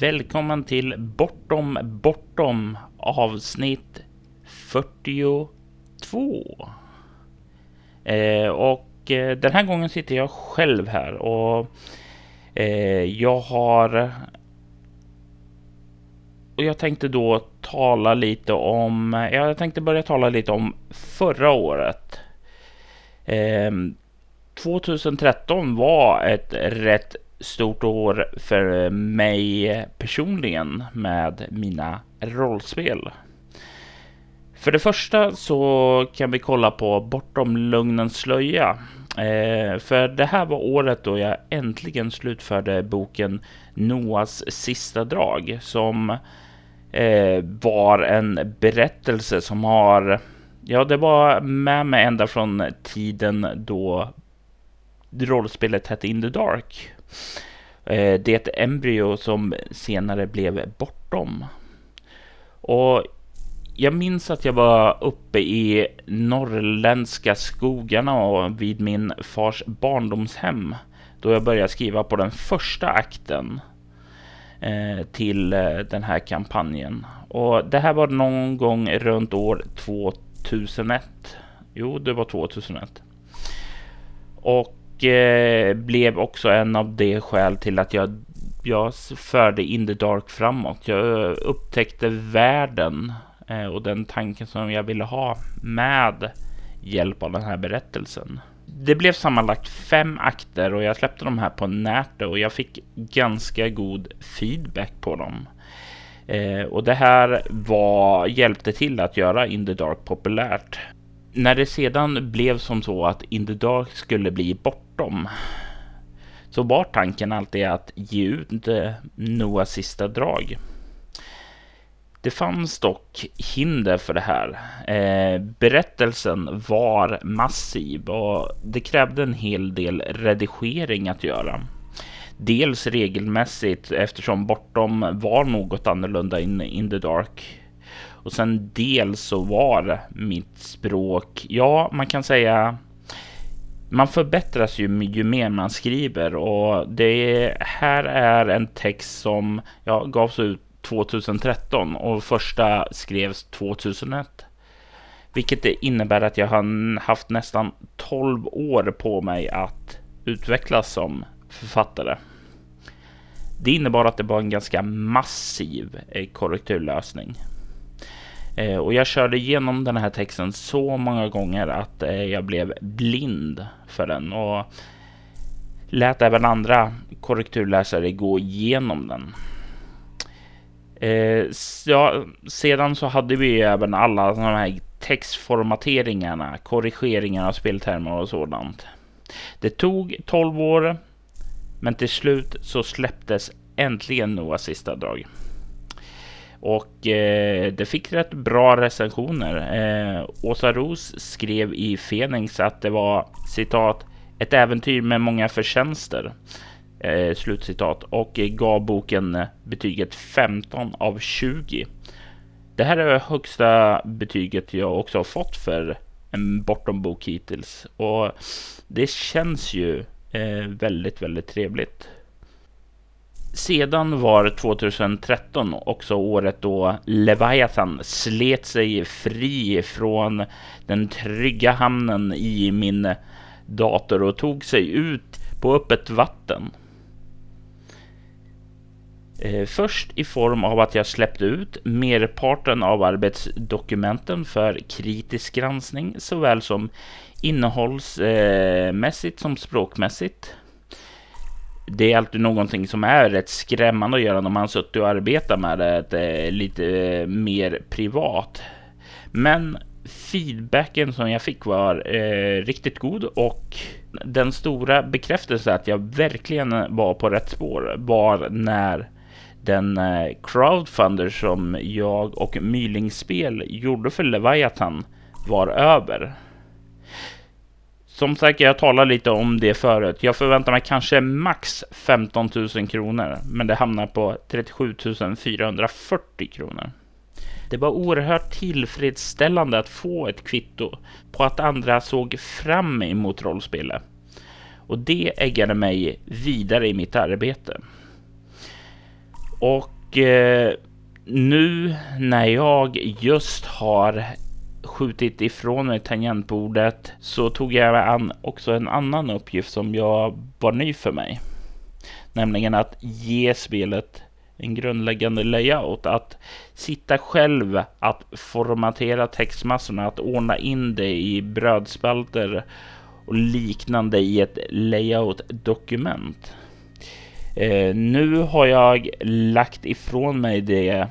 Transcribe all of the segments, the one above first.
Välkommen till Bortom Bortom avsnitt 42. Eh, och eh, den här gången sitter jag själv här och eh, jag har och jag tänkte då tala lite om, jag tänkte börja tala lite om förra året. Ehm, 2013 var ett rätt stort år för eh, mig personligen med mina rollspel. För det första så kan vi kolla på Bortom Lugnens slöja. Eh, för det här var året då jag äntligen slutförde boken Noas sista drag som eh, var en berättelse som har, ja det var med mig ända från tiden då rollspelet hette In the Dark. Eh, det är ett embryo som senare blev Bortom. Och jag minns att jag var uppe i norrländska skogarna och vid min fars barndomshem då jag började skriva på den första akten eh, till eh, den här kampanjen. Och det här var någon gång runt år 2001. Jo, det var 2001. Och Eh, blev också en av de skäl till att jag, jag förde In the Dark framåt. Jag eh, upptäckte världen eh, och den tanken som jag ville ha med hjälp av den här berättelsen. Det blev sammanlagt fem akter och jag släppte de här på nätet och jag fick ganska god feedback på dem. Eh, och det här var, hjälpte till att göra In the Dark populärt. När det sedan blev som så att In the Dark skulle bli bortom så var tanken alltid att ge ut eh, Noahs sista drag. Det fanns dock hinder för det här. Eh, berättelsen var massiv och det krävde en hel del redigering att göra. Dels regelmässigt eftersom Bortom var något annorlunda in, in the dark. Och sen dels så var mitt språk, ja man kan säga man förbättras ju, ju mer man skriver och det här är en text som ja, gavs ut 2013 och första skrevs 2001. Vilket innebär att jag har haft nästan 12 år på mig att utvecklas som författare. Det innebar att det var en ganska massiv eh, korrekturlösning. Eh, och jag körde igenom den här texten så många gånger att eh, jag blev blind för den och lät även andra korrekturläsare gå igenom den. Eh, ja, sedan så hade vi även alla de här textformateringarna, korrigeringar av speltermer och sådant. Det tog 12 år, men till slut så släpptes äntligen Noahs sista drag. Och eh, det fick rätt bra recensioner. Eh, Åsa Ros skrev i Fenix att det var citat ett äventyr med många förtjänster. Eh, slutcitat och gav boken betyget 15 av 20. Det här är högsta betyget jag också har fått för en bortom bok hittills och det känns ju eh, väldigt, väldigt trevligt. Sedan var 2013 också året då Leviathan slet sig fri från den trygga hamnen i min dator och tog sig ut på öppet vatten. Eh, först i form av att jag släppte ut merparten av arbetsdokumenten för kritisk granskning såväl som innehållsmässigt eh, som språkmässigt. Det är alltid någonting som är rätt skrämmande att göra när man suttit och arbetat med det lite eh, mer privat. Men feedbacken som jag fick var eh, riktigt god och den stora bekräftelsen att jag verkligen var på rätt spår var när den eh, crowdfunder som jag och Mylingspel gjorde för Leviathan var över. Som sagt, jag talade lite om det förut. Jag förväntar mig kanske max 15 000 kronor, men det hamnar på 37 440 kronor. Det var oerhört tillfredsställande att få ett kvitto på att andra såg fram emot rollspelet. Och det äggade mig vidare i mitt arbete. Och eh, nu när jag just har skjutit ifrån mig tangentbordet så tog jag an också en annan uppgift som jag var ny för mig. Nämligen att ge spelet en grundläggande layout. Att sitta själv, att formatera textmassorna, att ordna in det i brödspalter och liknande i ett layout-dokument. Eh, nu har jag lagt ifrån mig det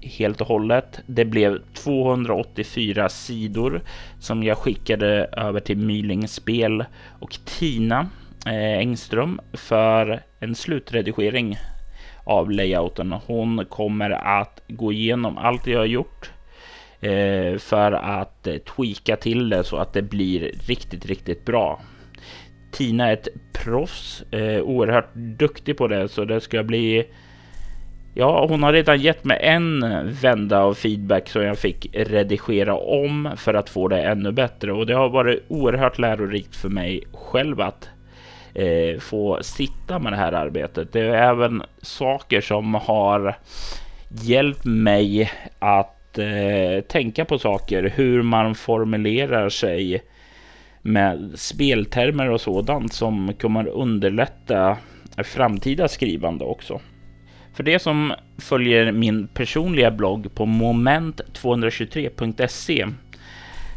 helt och hållet. Det blev 284 sidor som jag skickade över till Myling Spel och Tina eh, Engström för en slutredigering av layouten. Hon kommer att gå igenom allt jag har gjort eh, för att eh, tweaka till det så att det blir riktigt, riktigt bra. Tina är ett proffs, eh, oerhört duktig på det, så det ska bli Ja, hon har redan gett mig en vända av feedback som jag fick redigera om för att få det ännu bättre och det har varit oerhört lärorikt för mig själv att eh, få sitta med det här arbetet. Det är även saker som har hjälpt mig att eh, tänka på saker, hur man formulerar sig med speltermer och sådant som kommer underlätta framtida skrivande också. För det som följer min personliga blogg på moment223.se e,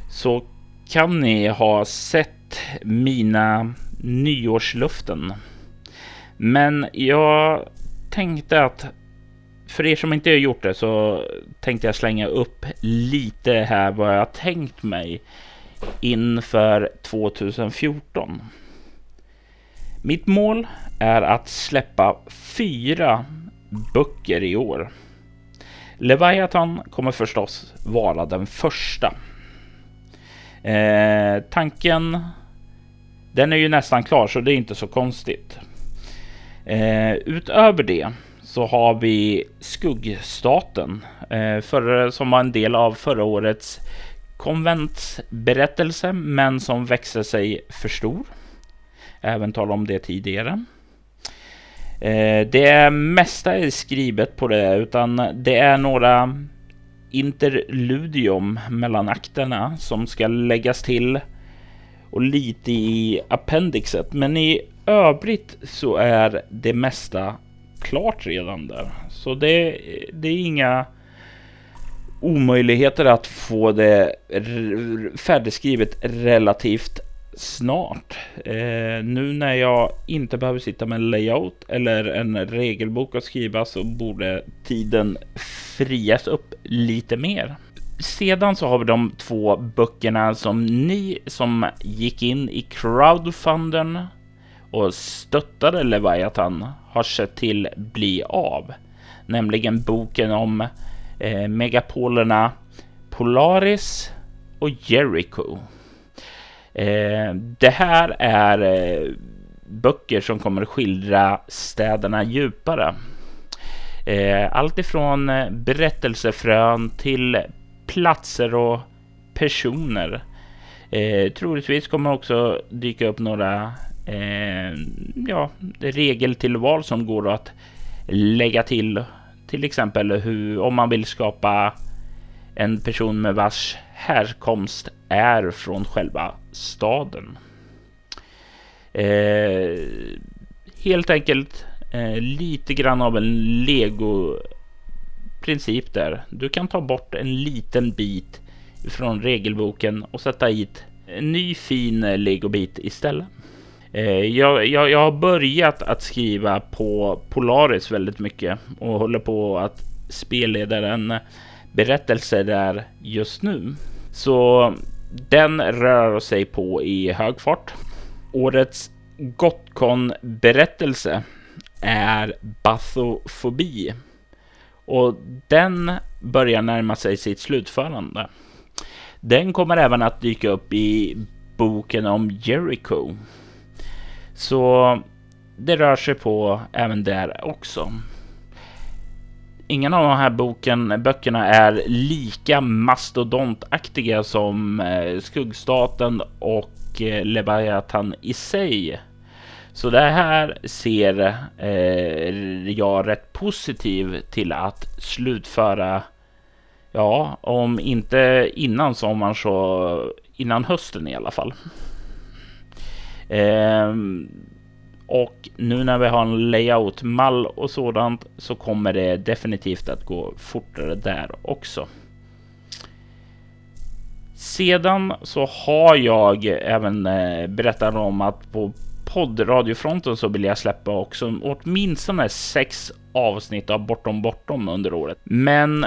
så kan ni ha sett mina nyårsluften. Men jag tänkte att för er som inte har gjort det så tänkte jag slänga upp lite här vad jag tänkt mig inför 2014. Mitt mål är att släppa fyra böcker i år. Leviathan kommer förstås vara den första. Eh, tanken, den är ju nästan klar så det är inte så konstigt. Eh, utöver det så har vi Skuggstaten eh, för, som var en del av förra årets konventsberättelse men som växer sig för stor. Även tala om det tidigare. Eh, det mesta är skrivet på det utan det är några interludium mellan akterna som ska läggas till och lite i appendixet. Men i övrigt så är det mesta klart redan där. Så det, det är inga omöjligheter att få det färdigskrivet relativt snart. Eh, nu när jag inte behöver sitta med en layout eller en regelbok att skriva så borde tiden frias upp lite mer. Sedan så har vi de två böckerna som ni som gick in i crowdfunden och stöttade Leviathan har sett till bli av. Nämligen boken om eh, megapolerna Polaris och Jericho. Eh, det här är eh, böcker som kommer skildra städerna djupare. Eh, allt ifrån eh, berättelsefrön till platser och personer. Eh, troligtvis kommer också dyka upp några eh, ja, regeltillval som går att lägga till. Till exempel hur, om man vill skapa en person med vars härkomst är från själva staden. Eh, helt enkelt eh, lite grann av en lego princip där. Du kan ta bort en liten bit från regelboken och sätta hit en ny fin legobit istället. Eh, jag, jag, jag har börjat att skriva på Polaris väldigt mycket och håller på att spelleda den berättelse där just nu. Så den rör sig på i hög fart. Årets Gotcon-berättelse är Bathofobi och den börjar närma sig sitt slutförande. Den kommer även att dyka upp i boken om Jericho. Så det rör sig på även där också ingen av de här boken, böckerna är lika mastodontaktiga som eh, Skuggstaten och eh, Leviathan i sig. Så det här ser eh, jag rätt positiv till att slutföra. Ja, om inte innan sommaren så innan hösten i alla fall. Eh, och nu när vi har en layout mall och sådant så kommer det definitivt att gå fortare där också. Sedan så har jag även eh, berättat om att på poddradiofronten så vill jag släppa också åtminstone sex avsnitt av Bortom Bortom under året. Men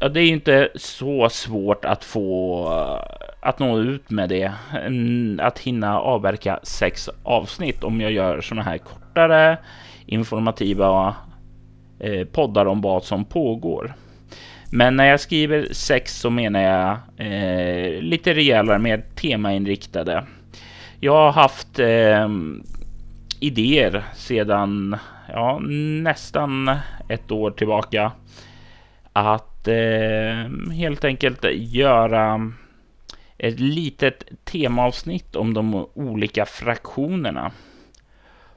ja, det är inte så svårt att få eh, att nå ut med det. Mm, att hinna avverka sex avsnitt om jag gör sådana här kortare informativa eh, poddar om vad som pågår. Men när jag skriver sex så menar jag eh, lite rejälare, mer temainriktade. Jag har haft eh, idéer sedan ja, nästan ett år tillbaka att eh, helt enkelt göra ett litet temaavsnitt om de olika fraktionerna.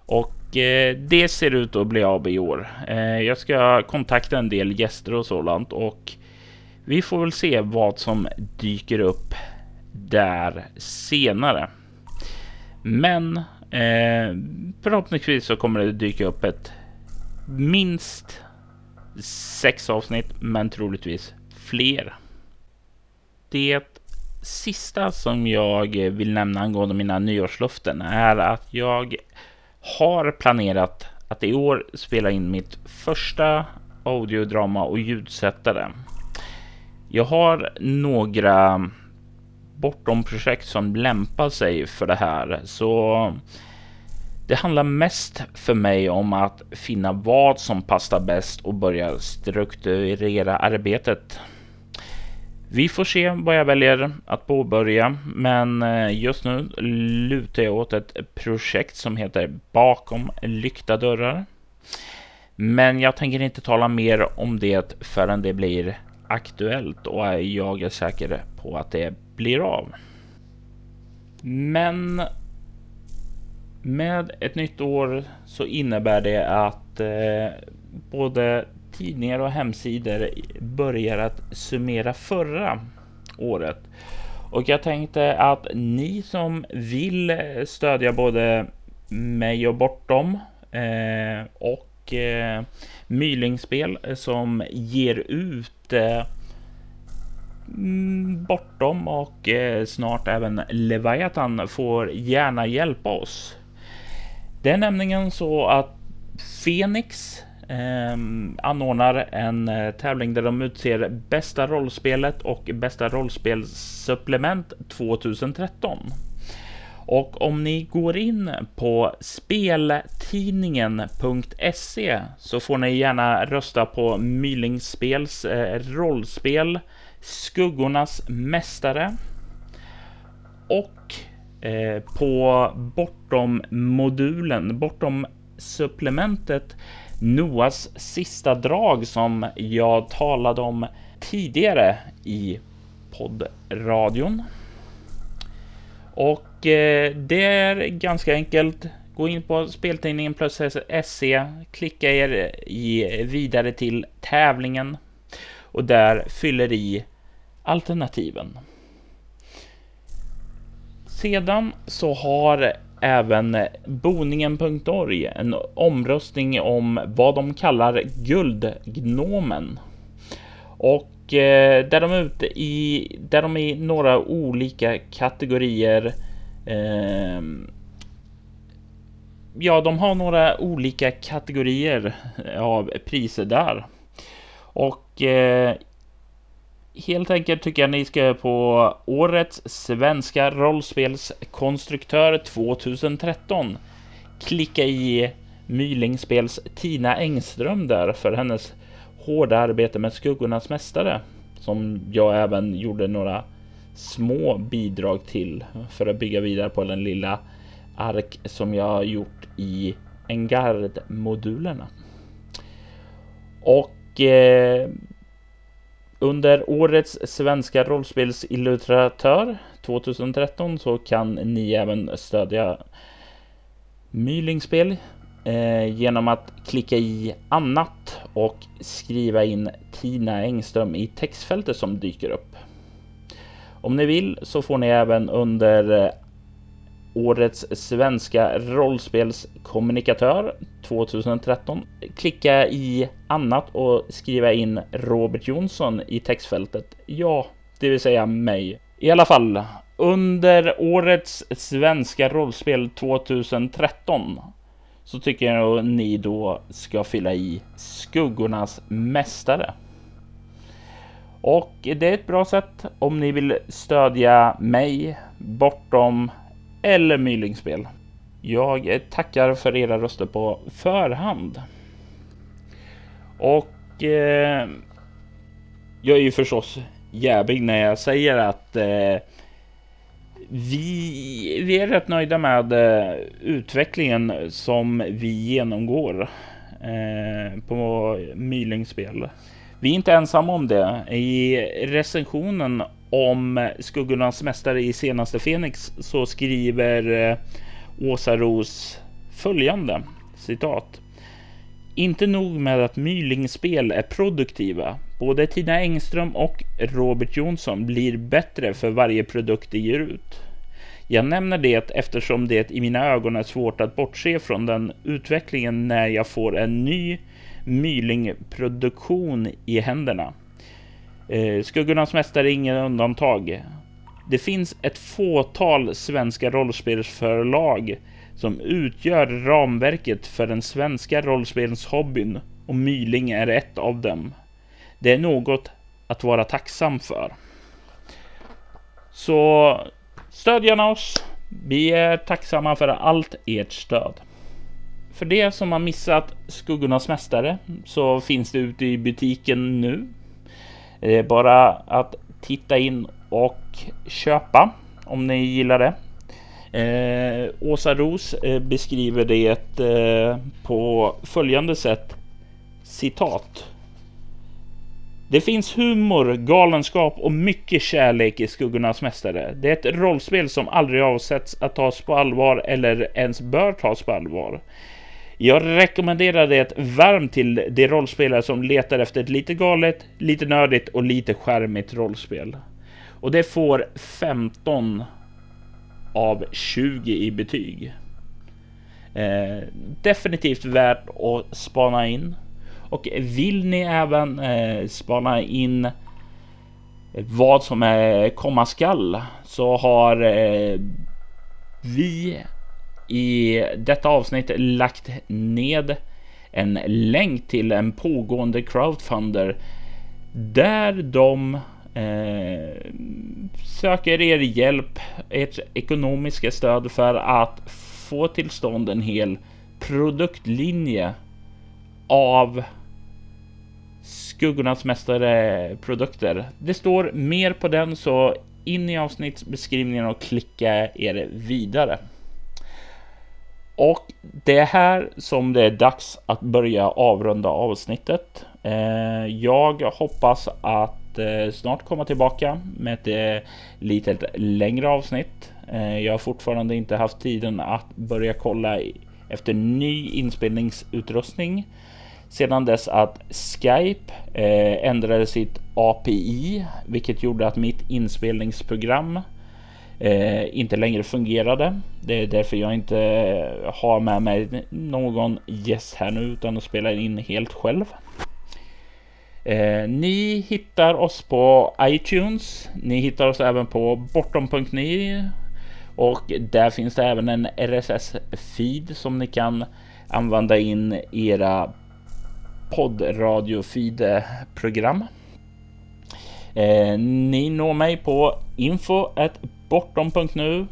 Och eh, det ser ut att bli av i år. Eh, jag ska kontakta en del gäster och sådant och vi får väl se vad som dyker upp där senare. Men eh, förhoppningsvis så kommer det dyka upp ett minst sex avsnitt, men troligtvis fler. Det sista som jag vill nämna angående mina nyårsluften är att jag har planerat att i år spela in mitt första audiodrama och ljudsättare. Jag har några bortom projekt som lämpar sig för det här, så det handlar mest för mig om att finna vad som passar bäst och börja strukturera arbetet. Vi får se vad jag väljer att påbörja, men eh, just nu lutar jag åt ett projekt som heter Bakom lyckta dörrar. Men jag tänker inte tala mer om det förrän det blir aktuellt och jag är säker på att det blir av. Men med ett nytt år så innebär det att eh, både tidningar och hemsidor börjar att summera förra året. Och jag tänkte att ni som vill eh, stödja både mig och Bortom eh, och eh, Mylingspel som ger ut eh, mm, Bortom och eh, snart även Leviathan får gärna hjälpa oss. Det är nämligen så att Fenix eh, anordnar en eh, tävling där de utser bästa rollspelet och bästa rollspelssupplement 2013. Och om ni går in på speltidningen.se så får ni gärna rösta på Mylingspels eh, rollspel Skuggornas mästare och eh, på bortom modulen, bortom supplementet Noas sista drag som jag talade om tidigare i poddradion. Och eh, det är ganska enkelt. Gå in på speltidningen plus SE, klicka er i, vidare till tävlingen och där fyller i alternativen. Sedan så har även boningen.org en omröstning om vad de kallar guldgnomen. Och eh, där de är ute i, där de i några olika kategorier eh, Ja, de har några olika kategorier av priser där. Och eh, helt enkelt tycker jag ni ska på årets svenska rollspelskonstruktör 2013 klicka i Mylingspels Tina Engström där för hennes hårda arbete med Skuggornas mästare som jag även gjorde några små bidrag till för att bygga vidare på den lilla ark som jag har gjort i Engard-modulerna. Och eh, under årets svenska rollspelsillustratör 2013 så kan ni även stödja Mylingspel eh, genom att klicka i annat och skriva in Tina Engström i textfältet som dyker upp. Om ni vill så får ni även under eh, årets svenska rollspelskommunikatör 2013 klicka i annat och skriva in Robert Jonsson i textfältet. Ja, det vill säga mig. I alla fall, under årets svenska rollspel 2013 så tycker jag att ni då ska fylla i Skuggornas mästare. Och det är ett bra sätt om ni vill stödja mig, Bortom eller Mylingspel. Jag tackar för era röster på förhand. Och eh, jag är ju förstås jävig när jag säger att eh, vi, vi är rätt nöjda med eh, utvecklingen som vi genomgår eh, på Mylingspel. Vi är inte ensamma om det. I recensionen om Skuggornas mästare i senaste Fenix så skriver eh, Åsa Ros följande citat. Inte nog med att Mylingspel är produktiva. Både Tina Engström och Robert Jonsson blir bättre för varje produkt de ger ut. Jag nämner det eftersom det i mina ögon är svårt att bortse från den utvecklingen när jag får en ny Myling-produktion i händerna. Eh, Skuggornas mästare är ingen undantag. Det finns ett fåtal svenska rollspelsförlag som utgör ramverket för den svenska rollspelshobbyn och Myling är ett av dem. Det är något att vara tacksam för. Så stöd gärna oss. Vi är tacksamma för allt ert stöd. För det som har missat Skuggornas Mästare så finns det ute i butiken nu. Det är bara att titta in och köpa om ni gillar det. Eh, Åsa Ros eh, beskriver det eh, på följande sätt. Citat. Det finns humor, galenskap och mycket kärlek i Skuggornas Mästare. Det är ett rollspel som aldrig avsätts att tas på allvar eller ens bör tas på allvar. Jag rekommenderar det varmt till de rollspelare som letar efter ett lite galet, lite nördigt och lite skärmigt rollspel. Och det får 15 av 20 i betyg. Eh, definitivt värt att spana in. Och vill ni även eh, spana in vad som är komma skall så har eh, vi i detta avsnitt lagt ned en länk till en pågående crowdfunder där de eh, söker er hjälp, ert ekonomiska stöd för att få till stånd en hel produktlinje av Skuggornas mästare produkter. Det står mer på den så in i avsnittsbeskrivningen och klicka er vidare. Och det är här som det är dags att börja avrunda avsnittet. Eh, jag hoppas att eh, snart komma tillbaka med ett eh, lite längre avsnitt. Jag har fortfarande inte haft tiden att börja kolla efter ny inspelningsutrustning sedan dess att Skype ändrade sitt API, vilket gjorde att mitt inspelningsprogram eh, inte längre fungerade. Det är därför jag inte har med mig någon gäst här nu utan att spela in helt själv. Eh, ni hittar oss på iTunes. Ni hittar oss även på bortom.ni och där finns det även en RSS-feed som ni kan använda in era poddradiofeed-program. Eh, ni når mig på info bortom.nu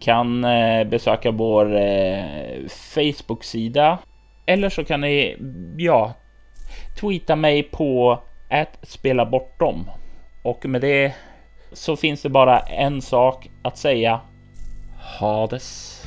kan eh, besöka vår eh, Facebook-sida eller så kan ni ja, tweeta mig på att spela bortom. Och med det så finns det bara en sak att säga. Hades.